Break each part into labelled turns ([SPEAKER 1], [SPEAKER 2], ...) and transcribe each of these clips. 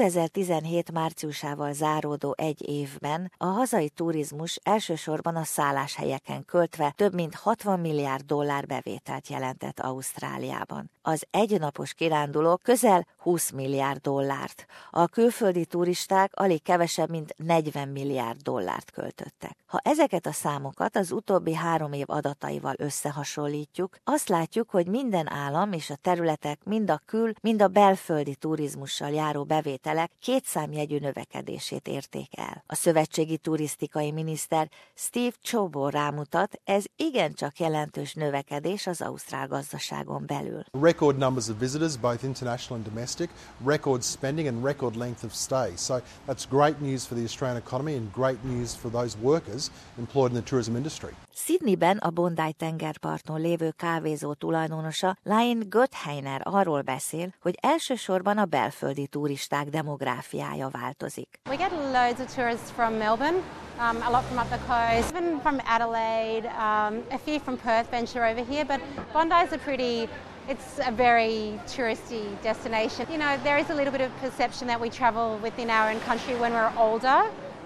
[SPEAKER 1] 2017 márciusával záródó egy évben a hazai turizmus elsősorban a szálláshelyeken költve több mint 60 milliárd dollár bevételt jelentett Ausztráliában. Az egynapos kirándulók közel 20 milliárd dollárt, a külföldi turisták alig kevesebb, mint 40 milliárd dollárt költöttek. Ha ezeket a számokat az utóbbi három év adataival összehasonlítjuk, azt látjuk, hogy minden állam és a területek mind a kül, mind a belföldi turizmussal járó bevételek kétszámjegyű növekedését érték el. A szövetségi turisztikai miniszter Steve Chobo rámutat, ez igencsak jelentős növekedés az ausztrál gazdaságon belül.
[SPEAKER 2] Record numbers of visitors, both international and domestic, record spending and record length of stay. So that's great news for the Australian economy and great news for those workers employed in the tourism industry.
[SPEAKER 1] Sydneyben a Bondi tengerparton lévő kávézó tulajdonosa Lion Gottheiner arról beszél, hogy elsősorban a belföldi turisták demográfiája változik.
[SPEAKER 3] We get loads of tourists from Melbourne, um, a lot from up the coast, even from Adelaide, um, a few from Perth venture over here, but Bondi is a pretty it's a very touristy destination. You know, there is a little bit of perception that we travel within our own country when we're older,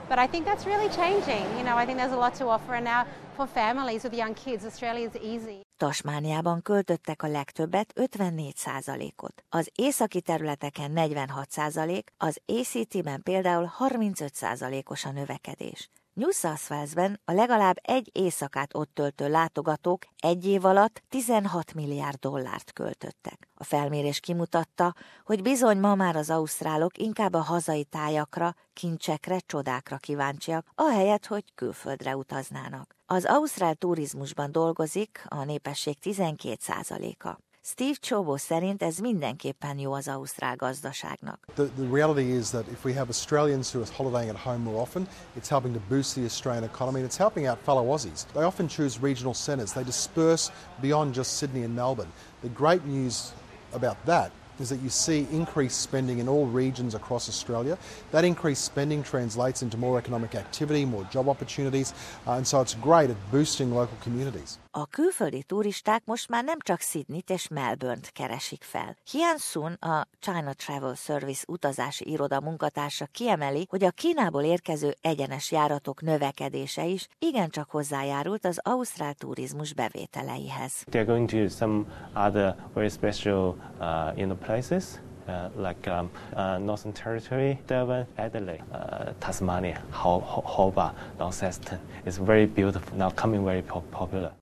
[SPEAKER 3] but I think that's really changing. You know, I think there's a lot to offer, and now for families with young kids, Australia is easy.
[SPEAKER 1] Tasmániában költöttek a legtöbbet 54 ot az északi területeken 46% az ACT-ben például 35 os a növekedés. New South Walesben a legalább egy éjszakát ott töltő látogatók egy év alatt 16 milliárd dollárt költöttek. A felmérés kimutatta, hogy bizony ma már az ausztrálok inkább a hazai tájakra, kincsekre, csodákra kíváncsiak, ahelyett, hogy külföldre utaznának. Az ausztrál turizmusban dolgozik a népesség 12 a Steve Chobo szerint ez mindenképpen jó az ausztrál gazdaságnak.
[SPEAKER 2] The, the reality is that if we have Australians who are holidaying at home more often, it's helping to boost the Australian economy and it's helping out fellow Aussies. They often choose regional centres. They disperse beyond just Sydney and Melbourne. The great news about that is that you see increased spending in all regions across Australia. That increased spending translates into more economic activity, more job opportunities, uh, and so it's great at boosting local communities.
[SPEAKER 1] A külföldi turisták most már nem csak Sydney-t és Melbourne-t keresik fel. Hian Sun, a China Travel Service utazási iroda munkatársa kiemeli, hogy a Kínából érkező egyenes járatok növekedése is igencsak hozzájárult az ausztrál turizmus bevételeihez.
[SPEAKER 4] They're going to some other very special uh, you know, places. Uh, like um, uh, Northern Territory, Devon, Adelaide, uh, Tasmania, Hobart, Launceston. It's very beautiful now, coming very po popular.